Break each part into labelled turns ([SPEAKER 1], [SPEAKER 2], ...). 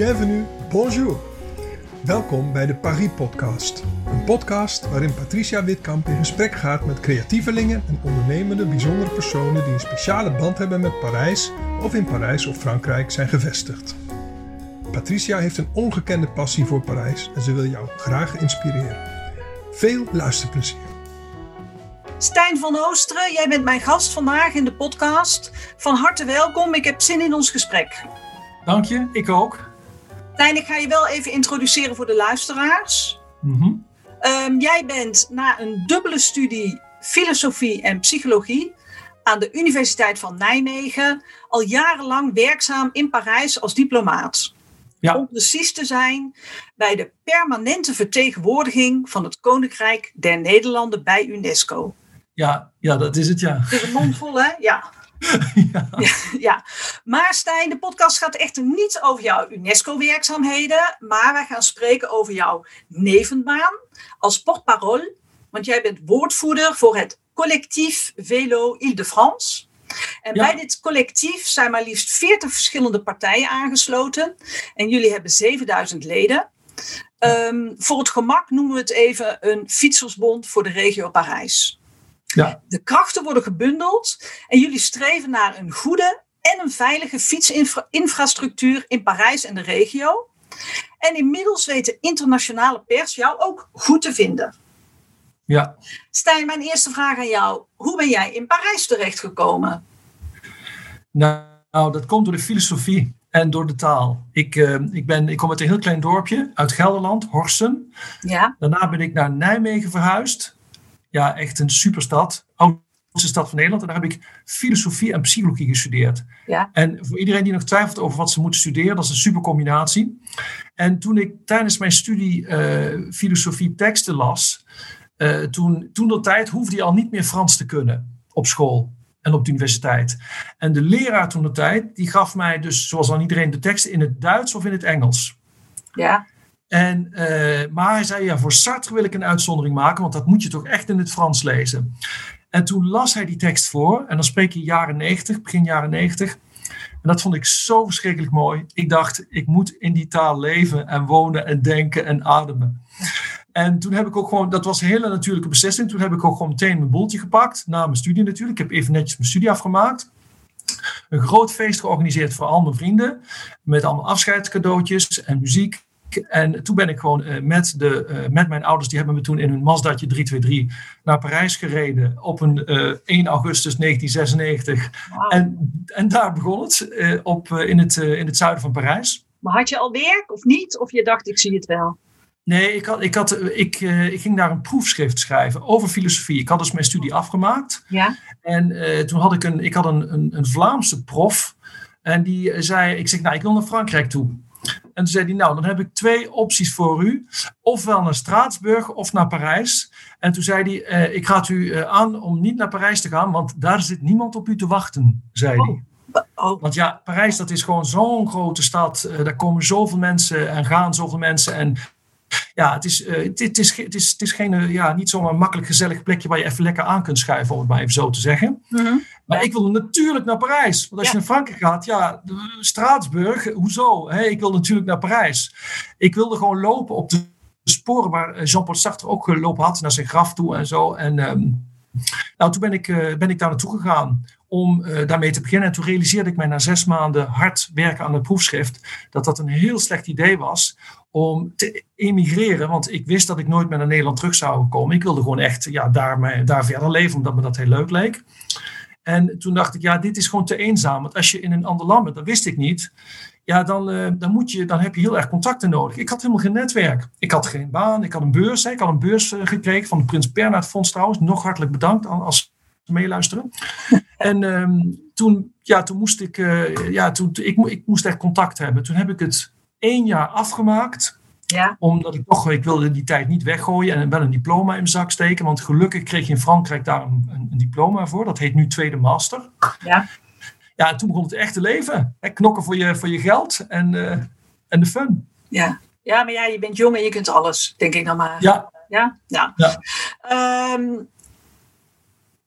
[SPEAKER 1] bienvenue, bonjour. Welkom bij de Paris Podcast. Een podcast waarin Patricia Witkamp in gesprek gaat met creatievelingen en ondernemende bijzondere personen die een speciale band hebben met Parijs of in Parijs of Frankrijk zijn gevestigd. Patricia heeft een ongekende passie voor Parijs en ze wil jou graag inspireren. Veel luisterplezier.
[SPEAKER 2] Stijn van Oosteren, jij bent mijn gast vandaag in de podcast. Van harte welkom, ik heb zin in ons gesprek.
[SPEAKER 3] Dank je, ik ook.
[SPEAKER 2] Stijn, ik ga je wel even introduceren voor de luisteraars.
[SPEAKER 3] Mhm.
[SPEAKER 2] Ehm, jij bent na een dubbele studie filosofie en psychologie aan de Universiteit van Nijmegen al jarenlang werkzaam in Parijs als diplomaat.
[SPEAKER 3] Ja.
[SPEAKER 2] Om precies te zijn bij de permanente vertegenwoordiging van het Koninkrijk der Nederlanden bij UNESCO.
[SPEAKER 3] Ja, ja, dat is het, ja.
[SPEAKER 2] Het is een hè? Ja.
[SPEAKER 3] ja.
[SPEAKER 2] Ja. Maar Stijn, de podcast gaat echter niet over jouw UNESCO-werkzaamheden, maar wij gaan spreken over jouw nevenbaan als porte-parole, want jij bent woordvoerder voor het collectief Velo Ile-de-France. En
[SPEAKER 3] Ja.
[SPEAKER 2] bij dit collectief zijn maar liefst 40 verschillende partijen aangesloten en jullie hebben 7000 leden. Ehm, voor het gemak noemen we het even een fietsersbond voor de regio Parijs.
[SPEAKER 3] Ja.
[SPEAKER 2] De krachten worden gebundeld en jullie streven naar een goede en een veilige fietsinfrastructuur in Parijs en de regio. En inmiddels weet de internationale pers jou ook goed te vinden.
[SPEAKER 3] ja.
[SPEAKER 2] Stijn, mijn eerste vraag aan jou. Hoe ben jij in Parijs terechtgekomen?
[SPEAKER 3] Nou, nou, dat komt door de filosofie en door de taal. Ik, eh, ik, ben, ik kom uit een heel klein dorpje uit Gelderland, Horsten.
[SPEAKER 2] Ja,
[SPEAKER 3] Daarna ben ik naar Nijmegen verhuisd. Ja, echt een superstad. Oudste stad van Nederland. En daar heb ik filosofie en psychologie gestudeerd.
[SPEAKER 2] ja,
[SPEAKER 3] En voor iedereen die nog twijfelt over wat ze moeten studeren, dat is een super combinatie. En toen ik tijdens mijn studie eh, filosofie teksten las, eh, toen, toen dat tijd hoefde je al niet meer Frans te kunnen op school en op de universiteit. En de leraar toen de tijd, die gaf mij dus, zoals aan iedereen, de teksten in het Duits of in het Engels.
[SPEAKER 2] ja,
[SPEAKER 3] En, eh, maar hij zei, ja, voor Sartre wil ik een uitzondering maken, want dat moet je toch echt in het Frans lezen. En toen las hij die tekst voor, en dan spreek je jaren 90, begin jaren 90. En dat vond ik zo verschrikkelijk mooi. Ik dacht, ik moet in die taal leven en wonen en denken en ademen. En toen heb ik ook gewoon, dat was een hele natuurlijke beslissing. Toen heb ik ook gewoon meteen mijn boeltje gepakt, na mijn studie natuurlijk. Ik heb even netjes mijn studie afgemaakt. Een groot feest georganiseerd voor al mijn vrienden. Met allemaal afscheidscadeautjes en muziek. En toen ben ik gewoon eh, met, de, eh, met mijn ouders, die hebben me toen in hun Mazdaatje 323 naar Parijs gereden op een eh, 1 augustus 1996.
[SPEAKER 2] wauw.
[SPEAKER 3] En, en daar begon het, eh, op, eh, in, het eh, in het zuiden van Parijs.
[SPEAKER 2] Maar had je al werk of niet? Of je dacht, ik zie het wel?
[SPEAKER 3] Nee, ik, had, ik, had, eh, ik, eh, ik ging daar een proefschrift schrijven over filosofie. Ik had dus mijn studie afgemaakt.
[SPEAKER 2] Ja,
[SPEAKER 3] En eh, toen had ik een, ik had een, een, een Vlaamse prof. En die eh, zei, ik zeg, nou, ik wil naar Frankrijk toe. En toen zei hij, nou, dan heb ik twee opties voor u. Ofwel naar Straatsburg of naar Parijs. En toen zei hij, eh, ik raad u eh, aan om niet naar Parijs te gaan, want daar zit niemand op u te wachten, zei
[SPEAKER 2] Oh.
[SPEAKER 3] hij.
[SPEAKER 2] oh,
[SPEAKER 3] Want ja, Parijs, dat is gewoon zo'n grote stad. Eh, daar komen zoveel mensen en gaan zoveel mensen. En ja, het is, eh, het, het is, het is, het is geen, eh, ja, niet zomaar een makkelijk gezellig plekje waar je even lekker aan kunt schuiven, om het maar even zo te zeggen.
[SPEAKER 2] mhm.
[SPEAKER 3] Maar ik wil natuurlijk naar Parijs. Want als
[SPEAKER 2] Ja.
[SPEAKER 3] je naar Frankrijk gaat, ja, Straatsburg, hoezo? Ik wil natuurlijk naar Parijs. Ik wilde gewoon lopen op de sporen waar eh, Jean-Paul Sartre ook gelopen had, naar zijn graf toe en zo. En ehm, nou, toen ben ik, ben ik daar naartoe gegaan om eh, daarmee te beginnen. En toen realiseerde ik mij na zes maanden hard werken aan het proefschrift, dat dat een heel slecht idee was om te emigreren. Want ik wist dat ik nooit meer naar Nederland terug zou komen. Ik wilde gewoon echt ja, daar, daar verder leven, omdat me dat heel leuk leek. En toen dacht ik, ja, dit is gewoon te eenzaam. Want als je in een ander land bent, dat wist ik niet. Ja, dan, eh, dan, moet je, dan heb je heel erg contacten nodig. Ik had helemaal geen netwerk. Ik had geen baan. Ik had een beurs. Hè. Ik had een beurs eh, gekregen van het Prins Bernhard Fonds trouwens. Nog hartelijk bedankt als meeluisteren. en ehm, toen, ja, toen moest ik, eh, ja, toen, ik, ik moest echt contact hebben. Toen heb ik het één jaar afgemaakt
[SPEAKER 2] ja,
[SPEAKER 3] omdat ik toch, ik wilde die tijd niet weggooien en wel een diploma in mijn zak steken. Want gelukkig kreeg je in Frankrijk daar een, een, diploma voor. Dat heet nu tweede master.
[SPEAKER 2] ja.
[SPEAKER 3] Ja, en toen begon het echte leven. Hè, knokken voor je, voor je geld en, eh, en de fun.
[SPEAKER 2] Ja. ja, maar ja, je bent jong en je kunt alles, denk ik dan maar.
[SPEAKER 3] Ja,
[SPEAKER 2] Ja? Ja.
[SPEAKER 3] Ja.
[SPEAKER 2] Ehm,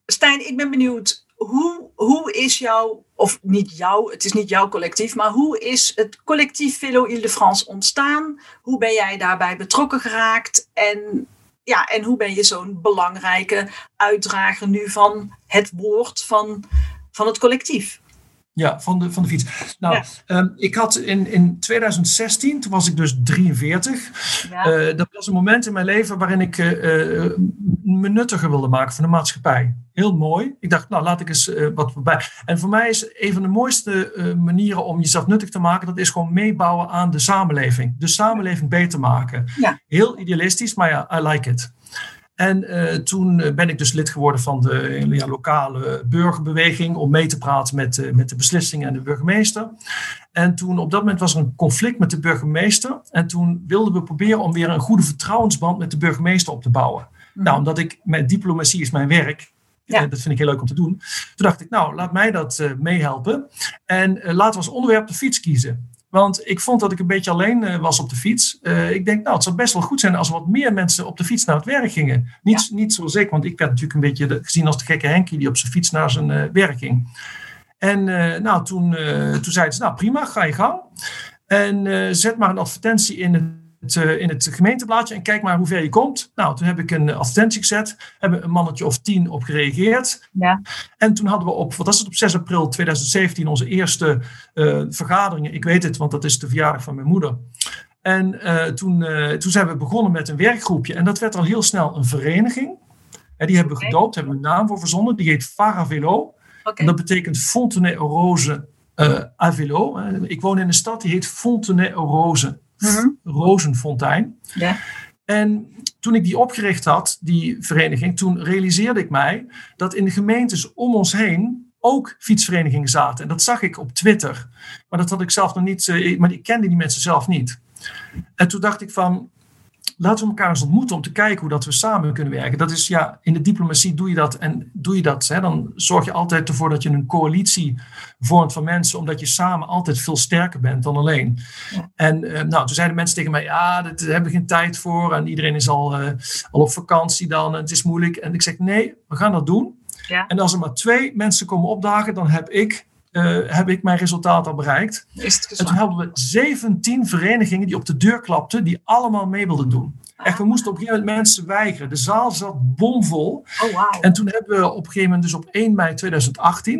[SPEAKER 2] Stijn, ik ben benieuwd. Hoe, hoe is jouw, of niet jouw, het is niet jouw collectief, maar hoe is het collectief Velo Ile-de-France ontstaan? Hoe ben jij daarbij betrokken geraakt? En, ja, en hoe ben je zo'n belangrijke uitdrager nu van het woord van, van het collectief?
[SPEAKER 3] Ja, van de, van de fiets. Nou, ehm, ik had in, in 2016, toen was ik dus 43. Ja. Eh, dat was een moment in mijn leven waarin ik uh, me nuttiger wilde maken van de maatschappij. Heel mooi. Ik dacht, nou laat ik eens wat bij. En voor mij is een van de mooiste manieren om jezelf nuttig te maken, dat is gewoon meebouwen aan de samenleving. De samenleving beter maken. Ja. Heel idealistisch, maar ja, I like it. En uh, toen eh, ben ik dus lid geworden van de ja, lokale burgerbeweging om mee te praten met, uh, met de beslissingen en de burgemeester. En toen op dat moment was er een conflict met de burgemeester. En toen wilden we proberen om weer een goede vertrouwensband met de burgemeester op te bouwen. Mm. Nou, omdat ik met diplomatie is mijn werk. Ja. dat vind ik heel leuk om te doen. Toen dacht ik, nou, laat mij dat meehelpen. En laten we als onderwerp de fiets kiezen. Want ik vond dat ik een beetje alleen uh, was op de fiets. Uh, ik denk, nou, het zou best wel goed zijn als wat meer mensen op de fiets naar het werk gingen. Niet, ja. niet zoals ik, want ik werd natuurlijk een beetje gezien als de gekke Henkie die op zijn fiets naar zijn uh, werk ging. En nou, toen, toen zeiden ze, nou prima, ga je gang. En zet maar een advertentie in het eh, in het gemeenteblaadje en kijk maar hoe ver je komt. Nou, toen heb ik een advertentie gezet, hebben een mannetje of tien op gereageerd. Ja. En toen hadden we op, wat was het, op 6 april 2017 onze eerste uh, vergaderingen. Ik weet het, want dat is de verjaardag van mijn moeder. En uh, toen, toen zijn we begonnen met een werkgroepje en dat werd al heel snel een vereniging. En die hebben we gedoopt, hebben we een naam voor verzonnen. Die heet Faravelo. Okay. En dat betekent Fontenay-Rose uh, Avelo. Ik woon in een stad die heet Fontenay-Rose mm Rozenfontein. Ja. En toen ik die opgericht had, die vereniging, toen realiseerde ik mij dat in de gemeentes om ons heen ook fietsverenigingen zaten. En dat zag ik op Twitter. Maar dat had ik zelf nog niet, eh, maar ik kende die mensen zelf niet. En toen dacht ik van, laten we elkaar eens ontmoeten om te kijken hoe dat we samen kunnen werken. Dat is ja, in de diplomatie doe je dat en doe je dat, hè, dan zorg je altijd ervoor dat je een coalitie vormt van mensen, omdat je samen altijd veel sterker bent dan alleen. En uh, nou, toen zeiden mensen tegen mij, ja, daar hebben we geen tijd voor en iedereen is al, uh, al op vakantie dan en het is moeilijk. En ik zeg, nee, we gaan dat doen. Ja. En als er maar twee mensen komen opdagen, dan heb ik uh, heb ik mijn resultaat al bereikt. en toen hadden we 17 verenigingen die op de deur klapten, die allemaal mee wilden doen. Ah. Echt, we moesten op een gegeven moment mensen weigeren. De zaal zat bomvol. Oh, wow. En toen hebben we op een gegeven moment, dus op 1 mei 2018,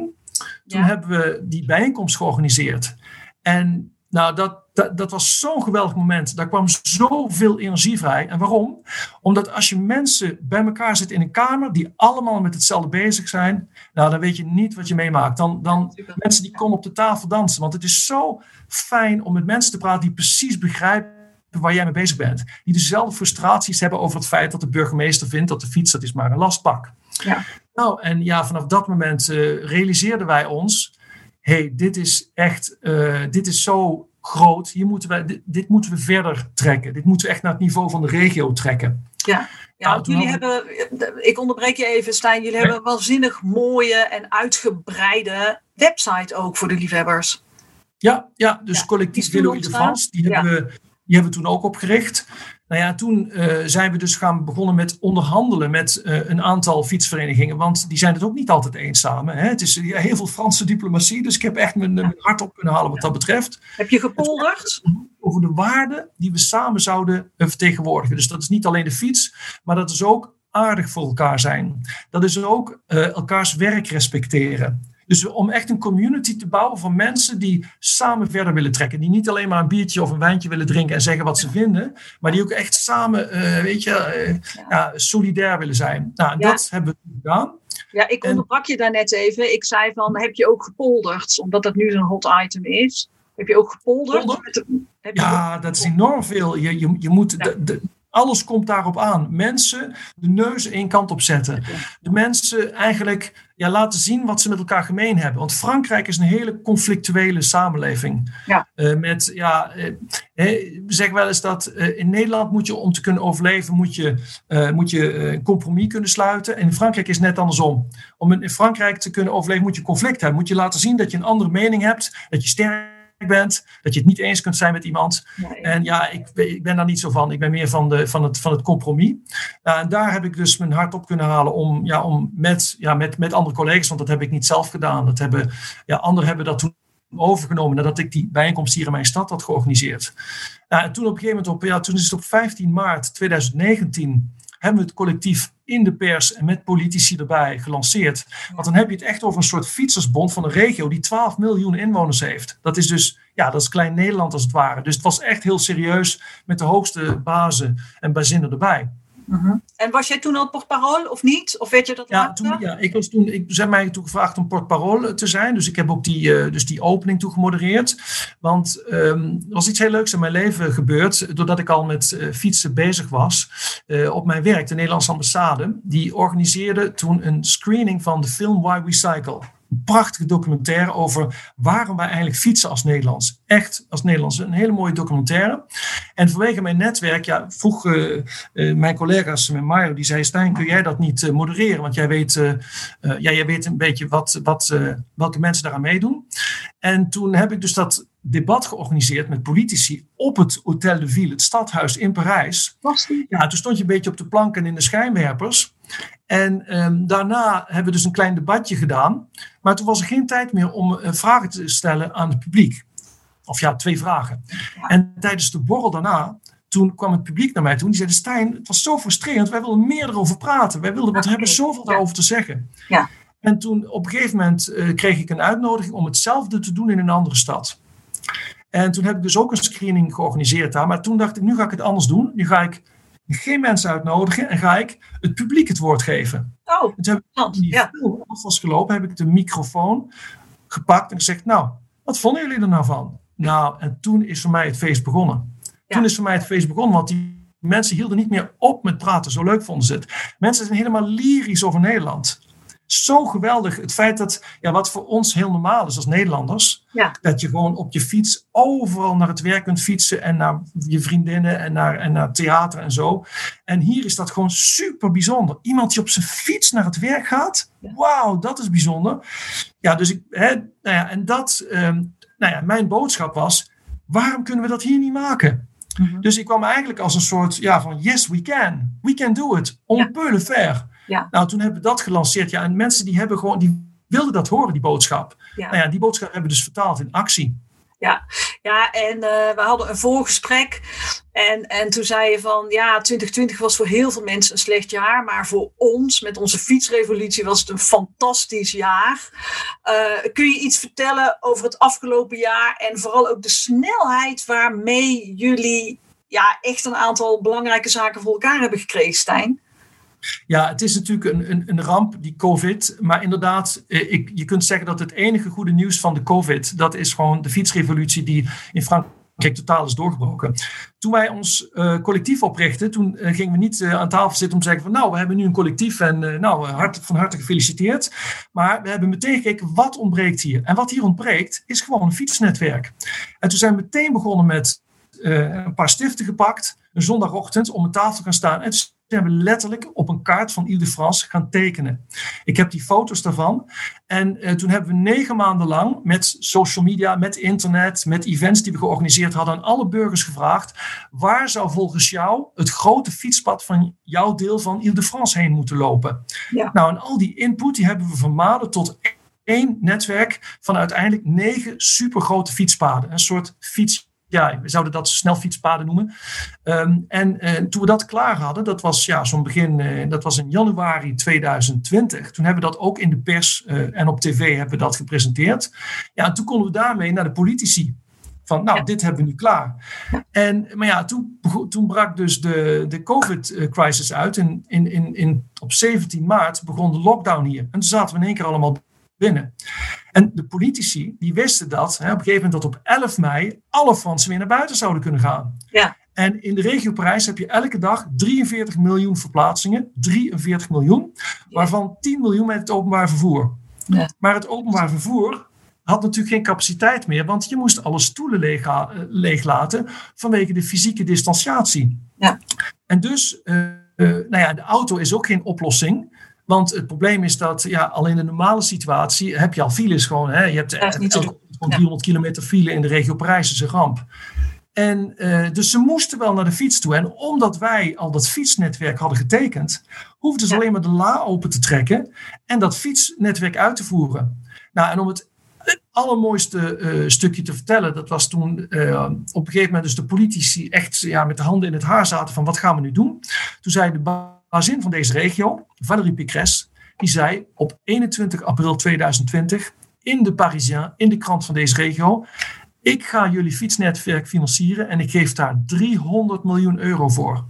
[SPEAKER 3] toen ja. hebben we die bijeenkomst georganiseerd. En nou, dat, dat, dat was zo'n geweldig moment. Daar kwam zoveel energie vrij. En waarom? Omdat als je mensen bij elkaar zit in een kamer die allemaal met hetzelfde bezig zijn, nou, dan weet je niet wat je meemaakt. Dan, dan mensen die komen op de tafel dansen. Want het is zo fijn om met mensen te praten die precies begrijpen waar jij mee bezig bent. Die dezelfde frustraties hebben over het feit dat de burgemeester vindt dat de fiets dat is maar een lastpak. Ja. Nou, en ja, vanaf dat moment uh, realiseerden wij ons hey, dit is echt, uh, dit is zo groot, hier moeten we, dit, dit, moeten we verder trekken. Dit moeten we echt naar het niveau van de regio trekken.
[SPEAKER 2] Ja, ja nou, jullie hebben, ik onderbreek je even Stijn, jullie hebben een waanzinnig mooie en uitgebreide website ook voor de liefhebbers.
[SPEAKER 3] Ja, ja dus ja, collectief Willow de France, die, hebben we, die hebben we toen ook opgericht. Nou ja, toen uh, zijn we dus gaan begonnen met onderhandelen met uh, een aantal fietsverenigingen, want die zijn het ook niet altijd eens samen. Hè? Het is ja, heel veel Franse diplomatie, dus ik heb echt mijn, mijn hart op kunnen halen wat dat betreft.
[SPEAKER 2] Heb je gepolderd?
[SPEAKER 3] Over de waarden die we samen zouden uh, vertegenwoordigen. Dus dat is niet alleen de fiets, maar dat is ook aardig voor elkaar zijn. Dat is ook elkaars werk respecteren. Dus om echt een community te bouwen van mensen die samen verder willen trekken. Die niet alleen maar een biertje of een wijntje willen drinken en zeggen wat ze vinden. Maar die ook echt samen, uh, weet je, uh, ja. solidair willen zijn. Nou, ja. dat hebben we gedaan.
[SPEAKER 2] Ja, ik onderbrak je daar net even. Ik zei van, heb je ook gepolderd? Omdat dat nu zo'n hot item is. Heb je ook gepolderd?
[SPEAKER 3] Heb ja, dat is enorm veel. Je, je, je moet de, de, alles komt daarop aan. Mensen de neus één kant op zetten. De mensen eigenlijk ja, laten zien wat ze met elkaar gemeen hebben. Want Frankrijk is een hele conflictuele samenleving. Ja. Uh, met, ja, we zeggen wel eens dat uh, in Nederland moet je om te kunnen overleven, moet je, moet je een compromis kunnen sluiten. En in Frankrijk is het net andersom. Om in Frankrijk te kunnen overleven moet je conflict hebben. Moet je laten zien dat je een andere mening hebt, dat je sterk bent, dat je het niet eens kunt zijn met iemand. En ja, ik, ik, ben daar niet zo van. Ik ben meer van, de, van, het, van het compromis. Nou, en daar heb ik dus mijn hart op kunnen halen om, ja, om met, ja, met, met andere collega's, want dat heb ik niet zelf gedaan. Dat hebben, ja, anderen hebben dat toen overgenomen nadat ik die bijeenkomst hier in mijn stad had georganiseerd. Nou, en toen op een gegeven moment, op, ja, toen is het op 15 maart 2019 hebben we het collectief in de pers en met politici erbij gelanceerd. Want dan heb je het echt over een soort fietsersbond van een regio die 12 miljoen inwoners heeft. Dat is dus, ja, dat is klein Nederland als het ware. Dus het was echt heel serieus met de hoogste bazen en bazinnen erbij.
[SPEAKER 2] Mhm. En was jij toen al portparool of niet? Of weet je dat
[SPEAKER 3] ja, Toen, ja, ik was toen, ik zijn mij toen gevraagd om portparool te zijn. Dus ik heb ook die, uh, dus die opening toe gemodereerd. Want um, er was iets heel leuks in mijn leven gebeurd. Doordat ik al met uh, fietsen bezig was. Uh, op mijn werk, de Nederlandse ambassade. Die organiseerde toen een screening van de film Why We Cycle prachtige documentaire over waarom wij eigenlijk fietsen als Nederlands. Echt als Nederlands. Een hele mooie documentaire. En vanwege mijn netwerk ja, vroeg uh, uh, mijn collega's, met Mario, die zei: Stijn, kun jij dat niet uh, modereren? Want jij weet, ja, jij weet een beetje wat, wat, welke mensen daaraan meedoen. En toen heb ik dus dat debat georganiseerd met politici op het Hotel de Ville, het stadhuis in Parijs. Ja, toen stond je een beetje op de planken in de schijnwerpers. En um, daarna hebben we dus een klein debatje gedaan. Maar toen was er geen tijd meer om uh, vragen te stellen aan het publiek. Of ja, twee vragen. En tijdens de borrel daarna, toen kwam het publiek naar mij toe. En die zeiden, Stijn, het was zo frustrerend. Wij wilden meer erover praten. Wij wilden, want we hebben zoveel daarover te zeggen.
[SPEAKER 2] Ja.
[SPEAKER 3] En toen op een gegeven moment uh, kreeg ik een uitnodiging om hetzelfde te doen in een andere stad. En toen heb ik dus ook een screening georganiseerd daar. Maar toen dacht ik, nu ga ik het anders doen. Nu ga ik geen mensen uitnodigen en ga ik het publiek het woord geven.
[SPEAKER 2] Oh,
[SPEAKER 3] en toen heb ik die ja. film was gelopen, heb ik de microfoon gepakt en gezegd, nou, wat vonden jullie er nou van? Nou, en toen is voor mij het feest begonnen. Ja. Toen is voor mij het feest begonnen, want die mensen hielden niet meer op met praten. Zo leuk vonden ze het. Mensen zijn helemaal lyrisch over Nederland zo geweldig. Het feit dat, ja, wat voor ons heel normaal is als Nederlanders,
[SPEAKER 2] ja.
[SPEAKER 3] dat je gewoon op je fiets overal naar het werk kunt fietsen en naar je vriendinnen en naar, en naar theater en zo. En hier is dat gewoon super bijzonder. Iemand die op zijn fiets naar het werk gaat, wauw, dat is bijzonder. Ja, dus ik, hè, nou ja, en dat, um, nou ja, mijn boodschap was, waarom kunnen we dat hier niet maken? Mm -hmm. Dus ik kwam eigenlijk als een soort ja, van yes, we can. We can do it. On ja. peut le faire.
[SPEAKER 2] Ja.
[SPEAKER 3] Nou, toen hebben we dat gelanceerd. Ja, en mensen die hebben gewoon, die wilden dat horen, die boodschap.
[SPEAKER 2] Ja.
[SPEAKER 3] Nou ja, die boodschap hebben we dus vertaald in actie.
[SPEAKER 2] Ja, ja en uh, we hadden een voorgesprek. En, en toen zei je van ja, 2020 was voor heel veel mensen een slecht jaar. Maar voor ons, met onze fietsrevolutie, was het een fantastisch jaar. Uh, kun je iets vertellen over het afgelopen jaar en vooral ook de snelheid waarmee jullie ja, echt een aantal belangrijke zaken voor elkaar hebben gekregen, Stijn?
[SPEAKER 3] Ja, het is natuurlijk een, een, een ramp, die COVID. Maar inderdaad, ik, je kunt zeggen dat het enige goede nieuws van de COVID, dat is gewoon de fietsrevolutie die in Frankrijk totaal is doorgebroken. Toen wij ons uh, collectief oprichten, toen uh, gingen we niet aan tafel zitten om te zeggen van nou, we hebben nu een collectief en nou, hart, van harte gefeliciteerd. Maar we hebben meteen gekeken, wat ontbreekt hier? En wat hier ontbreekt, is gewoon een fietsnetwerk. En toen zijn we meteen begonnen met een paar stiften gepakt, een zondagochtend, om een tafel te gaan staan. En hebben letterlijk op een kaart van Ile-de-France gaan tekenen. Ik heb die foto's daarvan. En uh, toen hebben we negen maanden lang met social media, met internet, met events die we georganiseerd hadden, aan alle burgers gevraagd: waar zou volgens jou het grote fietspad van jouw deel van Ile-de-France heen moeten lopen?
[SPEAKER 2] Ja.
[SPEAKER 3] Nou, en al die input die hebben we vermalen tot één netwerk van uiteindelijk negen supergrote fietspaden. Een soort fiets ja, we zouden dat snelfietspaden noemen. Um, en uh, toen we dat klaar hadden, dat was ja, zo'n begin, uh, dat was in januari 2020. Toen hebben we dat ook in de pers uh, en op tv hebben we dat gepresenteerd. Ja, en toen konden we daarmee naar de politici. Van, nou, ja. dit hebben we nu klaar. En, maar ja, toen, toen brak dus de, de COVID-crisis uit. In, in, in, in, op 17 maart begon de lockdown hier. En toen zaten we in één keer allemaal binnen. En de politici die wisten dat hè, op een gegeven moment dat op 11 mei alle Fransen weer naar buiten zouden kunnen gaan.
[SPEAKER 2] Ja.
[SPEAKER 3] En in de regio Parijs heb je elke dag 43 miljoen verplaatsingen. 43 miljoen. Waarvan 10 miljoen met het openbaar vervoer.
[SPEAKER 2] Ja.
[SPEAKER 3] Maar het openbaar vervoer had natuurlijk geen capaciteit meer. Want je moest alle stoelen leeg, leeglaten vanwege de fysieke distanciatie.
[SPEAKER 2] Ja.
[SPEAKER 3] En dus, uh, uh, nou ja, de auto is ook geen oplossing. Want het probleem is dat ja, al in de normale situatie heb je al files gewoon. Hè, je hebt
[SPEAKER 2] niet
[SPEAKER 3] Van 300 kilometer file in de regio Parijs is een ramp. En uh, dus ze moesten wel naar de fiets toe. En omdat wij al dat fietsnetwerk hadden getekend, hoefden ze alleen maar de la open te trekken en dat fietsnetwerk uit te voeren. Nou, en om het allermooiste uh, stukje te vertellen, dat was toen uh, op een gegeven moment dus de politici echt ja, met de handen in het haar zaten van wat gaan we nu doen. Toen zei de bazin van deze regio, Valérie Pécresse, die zei op 21 april 2020 in de Parisien, in de krant van deze regio, ik ga jullie fietsnetwerk financieren en ik geef daar 300 miljoen euro voor.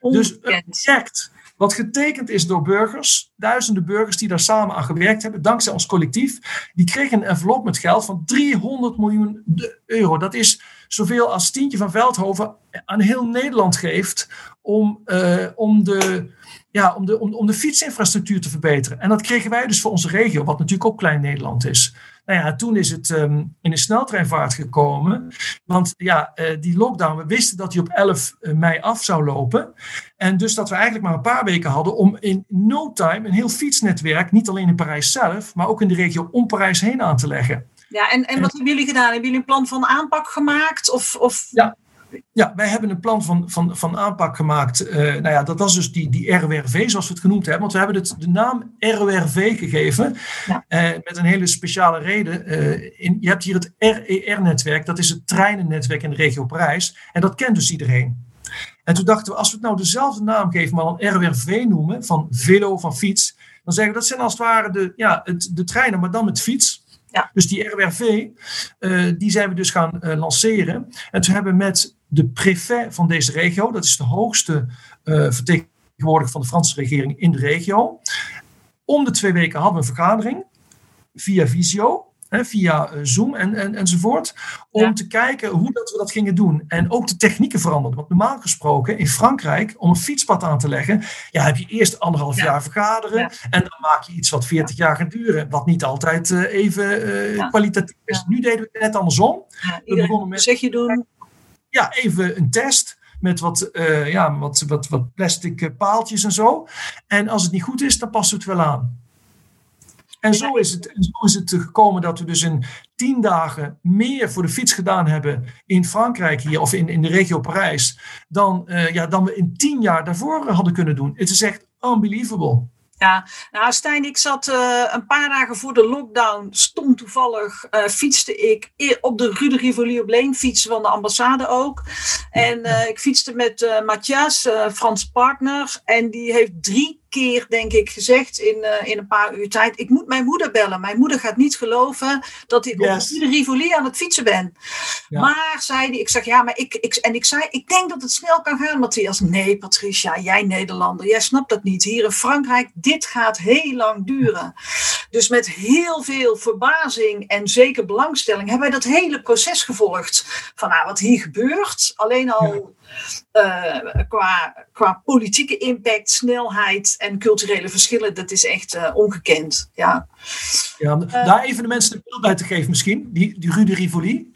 [SPEAKER 3] Dus een project wat getekend is door burgers, duizenden burgers die daar samen aan gewerkt hebben, dankzij ons collectief, die kregen een envelop met geld van 300 miljoen euro. Dat is zoveel als Tientje van Veldhoven aan heel Nederland geeft om, uh, om de ja, om, de, om, om de fietsinfrastructuur te verbeteren. En dat kregen wij dus voor onze regio, wat natuurlijk ook klein Nederland is. Nou ja, toen is het um, in een sneltreinvaart gekomen. Want ja, uh, die lockdown, we wisten dat die op 11 eh, mei af zou lopen. En dus dat we eigenlijk maar een paar weken hadden om in no time een heel fietsnetwerk, niet alleen in Parijs zelf, maar ook in de regio om Parijs heen aan te leggen.
[SPEAKER 2] Ja, en, en wat hebben jullie gedaan? Hebben jullie een plan van aanpak gemaakt? Of, of...
[SPEAKER 3] Ja, ja, wij hebben een plan van, van, van aanpak gemaakt. Uh, nou ja, dat was dus die, die RWRV, zoals we het genoemd hebben. Want we hebben het de naam RWRV gegeven. Ja. Uh, met een hele speciale reden. Uh, in, je hebt hier het RER-netwerk. Dat is het treinennetwerk in de regio Parijs. En dat kent dus iedereen. En toen dachten we, als we het nou dezelfde naam geven, maar dan RWRV noemen, van velo, van fiets. Dan zeggen we, dat zijn als het ware de, ja, het, de treinen, maar dan met fiets. Ja. Dus die RWRV, uh, die zijn we dus gaan uh, lanceren. En toen hebben we met de préfet van deze regio, dat is de hoogste uh, vertegenwoordiger van de Franse regering in de regio. Om de twee weken hadden we een vergadering via Visio via eh, Zoom en, en, enzovoort. Om te kijken hoe dat we dat gingen doen. En ook de technieken veranderden. Want normaal gesproken in Frankrijk, om een fietspad aan te leggen, ja, heb je eerst anderhalf jaar vergaderen. En dan maak je iets wat 40 jaar gaat duren. Wat niet altijd uh, even uh, kwalitatief is. Nu deden we het net andersom.
[SPEAKER 2] we begonnen met. Zeg je doen?
[SPEAKER 3] Ja, even een test met wat, uh, ja, wat, wat, wat plastic paaltjes en zo. En als het niet goed is, dan passen we het wel aan. En zo is, het, zo is het gekomen dat we dus in tien dagen meer voor de fiets gedaan hebben in Frankrijk hier of in, in de regio Parijs dan, uh, ja, dan we in tien jaar daarvoor hadden kunnen doen. Het is echt unbelievable.
[SPEAKER 2] Ja, nou Stijn, ik zat uh, een paar dagen voor de lockdown, stom toevallig, uh, fietste ik op de Rue de Rivoli op Leen, fietsen van de ambassade ook. En uh, ik fietste met Matthias, Frans partner, en die heeft drie keer, denk ik, gezegd in, uh, in een paar uur tijd: Ik moet mijn moeder bellen. Mijn moeder gaat niet geloven dat ik yes. op de Rivoli aan het fietsen ben. Ja. Maar zei hij, ik zeg ja, maar ik, ik. En ik zei: Ik denk dat het snel kan gaan, Matthias. Nee, Patricia, jij Nederlander, jij snapt dat niet. Hier in Frankrijk, dit gaat heel lang duren. Dus met heel veel verbazing en zeker belangstelling hebben wij dat hele proces gevolgd. Van nou, wat hier gebeurt. Alleen al. Ja. Uh, qua, qua politieke impact, snelheid en culturele verschillen, dat is echt uh, ongekend. Ja.
[SPEAKER 3] Ja, uh, daar even de mensen een beeld bij te geven misschien, die, die Rue de Rivoli.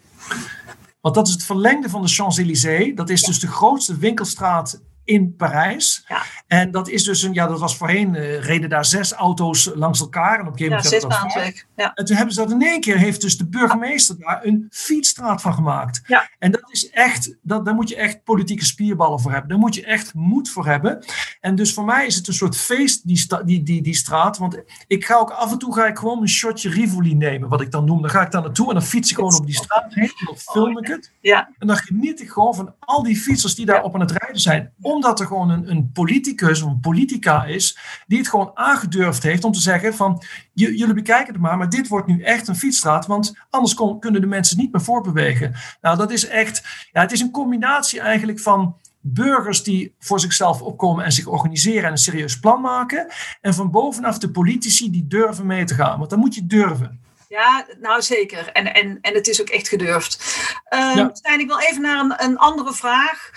[SPEAKER 3] Want dat is het verlengde van de Champs-Élysées. Dat is ja. dus de grootste winkelstraat in Parijs. Ja. En dat is dus een, ja, dat was voorheen, uh, reden daar zes auto's langs elkaar. En op een gegeven moment. Ja, zes Ja. En toen hebben ze dat in één keer, heeft dus de burgemeester daar een fietsstraat van gemaakt. Ja. En dat is echt, dat, daar moet je echt politieke spierballen voor hebben. Daar moet je echt moed voor hebben. En dus voor mij is het een soort feest, die, die, die, die straat. Want ik ga ook af en toe ga ik gewoon een shotje Rivoli nemen, wat ik dan noem. Dan ga ik daar naartoe en dan fiets ik gewoon op die straat heen. En dan film ik het. Ja. En dan geniet ik gewoon van al die fietsers die daar op aan het rijden zijn omdat er gewoon een, een politicus of een politica is die het gewoon aangedurfd heeft om te zeggen van jullie bekijken het maar, maar dit wordt nu echt een fietsstraat, want anders kon, kunnen de mensen niet meer voortbewegen. Nou, dat is echt, ja, het is een combinatie eigenlijk van burgers die voor zichzelf opkomen en zich organiseren en een serieus plan maken. En van bovenaf de politici die durven mee te gaan. Want dan moet je durven.
[SPEAKER 2] Ja, nou zeker. En, en, en het is ook echt gedurfd. Um, ja. Stijn, ik wil even naar een, een andere vraag.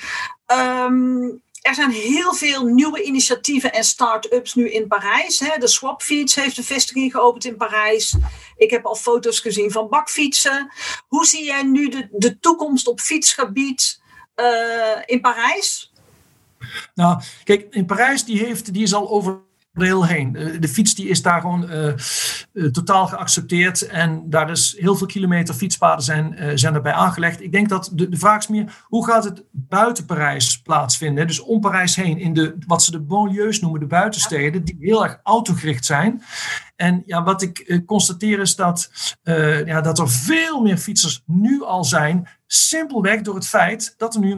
[SPEAKER 2] Um, er zijn heel veel nieuwe initiatieven en start-ups nu in Parijs. Hè. De Swapfiets heeft een vestiging geopend in Parijs. Ik heb al foto's gezien van bakfietsen. Hoe zie jij nu de, de toekomst op fietsgebied uh, in Parijs?
[SPEAKER 3] Nou, kijk, in Parijs die heeft, die is al over heen. De fiets die is daar gewoon uh, uh, totaal geaccepteerd. En daar is heel veel kilometer fietspaden zijn, zijn erbij aangelegd. Ik denk dat de, de vraag is meer, hoe gaat het buiten Parijs plaatsvinden? Dus om Parijs heen, in de, wat ze de banlieues noemen, de buitensteden, die heel erg autogericht zijn. En ja, wat ik constateer is dat, ja, dat er veel meer fietsers nu al zijn, simpelweg door het feit dat er nu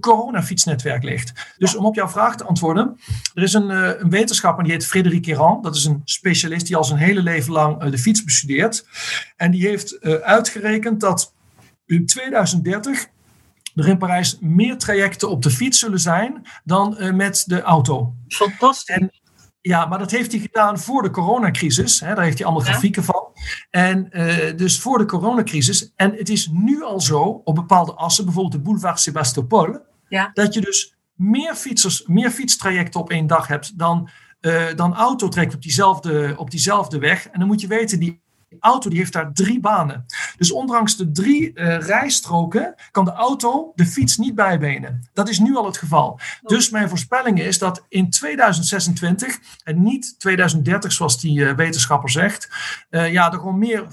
[SPEAKER 3] coronafietsnetwerk ligt. Dus om op jouw vraag te antwoorden, er is een, uh, een wetenschapper die heet Frédéric Errand. Dat is een specialist die al zijn hele leven lang uh, de fiets bestudeert. En die heeft uh, uitgerekend dat in 2030 er in Parijs meer trajecten op de fiets zullen zijn dan met de auto.
[SPEAKER 2] Fantastisch.
[SPEAKER 3] En, ja, maar dat heeft hij gedaan voor de coronacrisis. Hè, daar heeft hij allemaal grafieken van. En uh, dus voor de coronacrisis. En het is nu al zo op bepaalde assen, bijvoorbeeld de boulevard Sébastopol,
[SPEAKER 2] ja.
[SPEAKER 3] dat je dus meer fietsers, meer fietstrajecten op één dag hebt dan, uh, dan autotrajecten op diezelfde, op diezelfde weg. En dan moet je weten, die auto die heeft daar drie banen. Dus ondanks de drie uh, rijstroken kan de auto de fiets niet bijbenen. Dat is nu al het geval. Dus mijn voorspelling is dat in 2026 en niet 2030 zoals die uh, wetenschapper zegt, uh, ja, er gewoon meer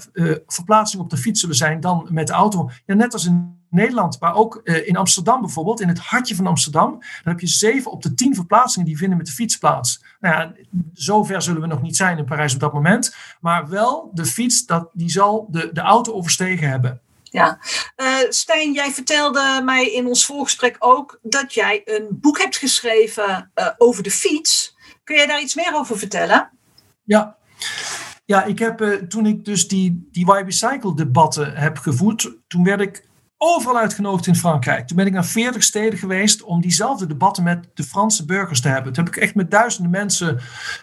[SPEAKER 3] verplaatsingen op de fiets zullen zijn dan met de auto. Ja, net als in Nederland, maar ook uh, in Amsterdam bijvoorbeeld, in het hartje van Amsterdam, dan heb je zeven op de tien verplaatsingen die vinden met de fiets plaats. Nou ja, zover zullen we nog niet zijn in Parijs op dat moment, maar wel de fiets, dat, die zal de, de auto overstegen hebben.
[SPEAKER 2] Ja, uh, Stijn, jij vertelde mij in ons voorgesprek ook dat jij een boek hebt geschreven uh, over de fiets. Kun jij daar iets meer over vertellen?
[SPEAKER 3] Ja, ja, ik heb toen ik dus die, die Why Bicycle debatten heb gevoerd, toen werd ik overal uitgenodigd in Frankrijk. Toen ben ik naar 40 steden geweest om diezelfde debatten met de Franse burgers te hebben. Toen heb ik echt met duizenden mensen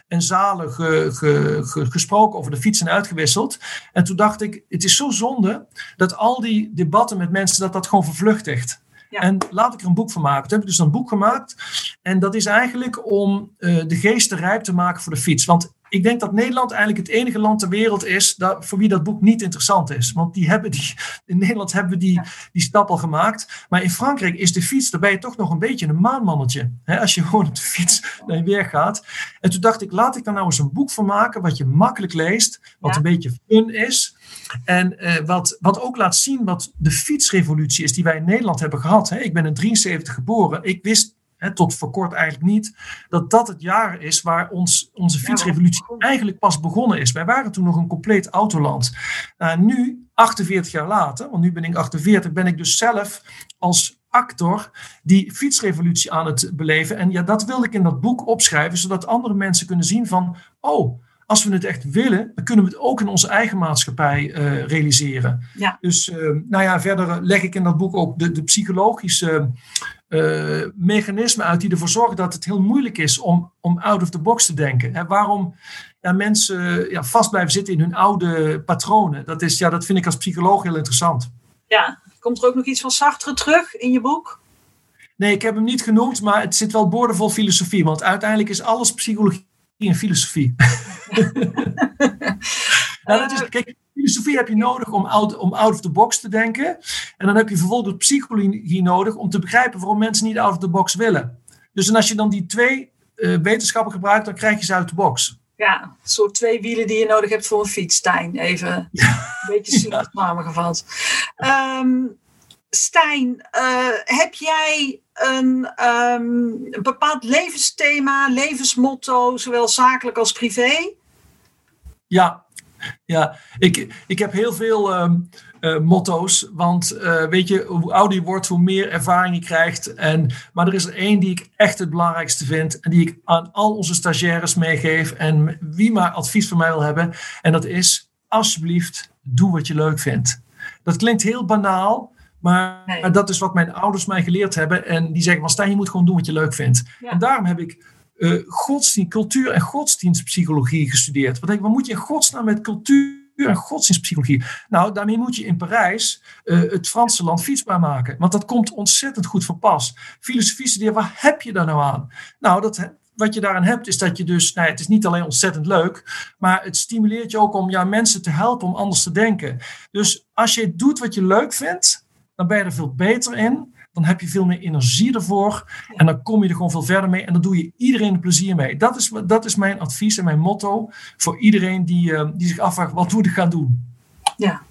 [SPEAKER 3] en zalen ge, ge, ge, gesproken over de fiets en uitgewisseld. En toen dacht ik, het is zo zonde dat al die debatten met mensen, dat dat gewoon vervluchtigt. Ja. En laat ik er een boek van maken. Toen heb ik dus een boek gemaakt. En dat is eigenlijk om uh, de geesten rijp te maken voor de fiets. Want ik denk dat Nederland eigenlijk het enige land ter wereld is dat, voor wie dat boek niet interessant is. Want die hebben die, in Nederland hebben we die, ja. die stap al gemaakt. Maar in Frankrijk is de fiets, daar ben je toch nog een beetje een maanmannetje. Hè, als je gewoon op de fiets naar je weer gaat. En toen dacht ik, laat ik daar nou eens een boek van maken wat je makkelijk leest. Wat ja. een beetje fun is. En uh, wat, wat ook laat zien wat de fietsrevolutie is die wij in Nederland hebben gehad. Hè. Ik ben in 73 geboren. Ik wist Tot voor kort eigenlijk niet, dat dat het jaar is waar ons, onze fietsrevolutie eigenlijk pas begonnen is. Wij waren toen nog een compleet autoland. Uh, nu, 48 jaar later, want nu ben ik 48, ben ik dus zelf als actor die fietsrevolutie aan het beleven. En ja, dat wil ik in dat boek opschrijven, zodat andere mensen kunnen zien van, oh, als we het echt willen, dan kunnen we het ook in onze eigen maatschappij uh, realiseren.
[SPEAKER 2] Ja.
[SPEAKER 3] Dus uh, nou ja, verder leg ik in dat boek ook de, de psychologische uh, mechanismen uit die ervoor zorgen dat het heel moeilijk is om, om out of the box te denken. Hè, waarom ja, mensen ja, vast blijven zitten in hun oude patronen. Dat, is, ja, dat vind ik als psycholoog heel interessant.
[SPEAKER 2] Ja, komt er ook nog iets van Sartre terug in je boek?
[SPEAKER 3] Nee, ik heb hem niet genoemd, maar het zit wel boordevol filosofie. Want uiteindelijk is alles psychologie en filosofie. nou, dat is, kijk, filosofie heb je nodig om out, om out of the box te denken. En dan heb je vervolgens psychologie nodig om te begrijpen waarom mensen niet out of the box willen. Dus en als je dan die twee uh, wetenschappen gebruikt, dan krijg je ze uit de box.
[SPEAKER 2] Ja, een soort twee wielen die je nodig hebt voor een fiets, Stijn. Even ja. een beetje ja. samengevat. Um, Stijn, uh, heb jij een, um, een bepaald levensthema, levensmotto, zowel zakelijk als privé?
[SPEAKER 3] Ja, ja, ik, ik heb heel veel um, motto's. Want uh, weet je, hoe ouder je wordt, hoe meer ervaring je krijgt. En, maar er is er één die ik echt het belangrijkste vind. En die ik aan al onze stagiaires meegeef. En wie maar advies van mij wil hebben. En dat is, alsjeblieft, doe wat je leuk vindt. Dat klinkt heel banaal. Maar, nee. dat is wat mijn ouders mij geleerd hebben. En die zeggen van Stijn, je moet gewoon doen wat je leuk vindt. Ja. En daarom heb ik uh, godsdienst, cultuur en godsdienstpsychologie gestudeerd. Wat, denk ik, wat moet je in godsnaam met cultuur en godsdienstpsychologie? Nou, daarmee moet je in Parijs uh, het Franse land fietsbaar maken. Want dat komt ontzettend goed van pas. Filosofie studeren, waar heb je daar nou aan? Nou, dat, wat je daaraan hebt, is dat je dus, nou, het is niet alleen ontzettend leuk, maar het stimuleert je ook om ja, mensen te helpen om anders te denken. Dus als je doet wat je leuk vindt, dan ben je er veel beter in dan heb je veel meer energie ervoor. En dan kom je er gewoon veel verder mee. En dan doe je iedereen plezier mee. Dat is, dat is mijn advies en mijn motto voor iedereen die, uh, die zich afvraagt: wat moet ik gaan doen?
[SPEAKER 2] Ja.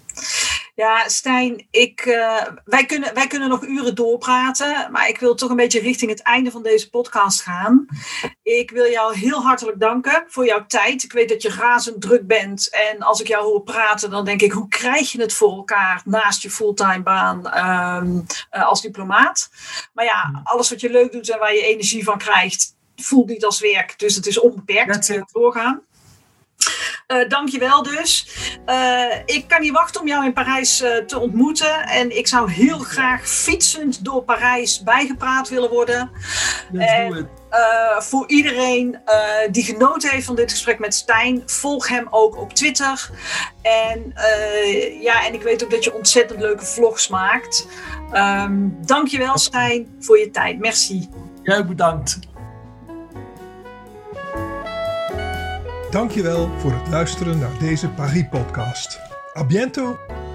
[SPEAKER 2] Ja, Stijn, ik, uh, wij, kunnen, wij kunnen nog uren doorpraten, maar ik wil toch een beetje richting het einde van deze podcast gaan. Ik wil jou heel hartelijk danken voor jouw tijd. Ik weet dat je razend druk bent en als ik jou hoor praten, dan denk ik, hoe krijg je het voor elkaar naast je fulltime baan um, uh, als diplomaat? Maar ja, alles wat je leuk doet en waar je energie van krijgt, voelt niet als werk, dus het is onbeperkt. Doorgaan. Uh, dankjewel dus. Uh, ik kan niet wachten om jou in Parijs uh, te ontmoeten. En ik zou heel graag fietsend door Parijs bijgepraat willen worden. En, voor iedereen die genoten heeft van dit gesprek met Stijn, volg hem ook op Twitter. En, ja, en ik weet ook dat je ontzettend leuke vlogs maakt. Um, dankjewel Stijn voor je tijd. Merci.
[SPEAKER 3] Jij ook bedankt.
[SPEAKER 1] Dankjewel voor het luisteren naar deze Paris podcast. A bientôt!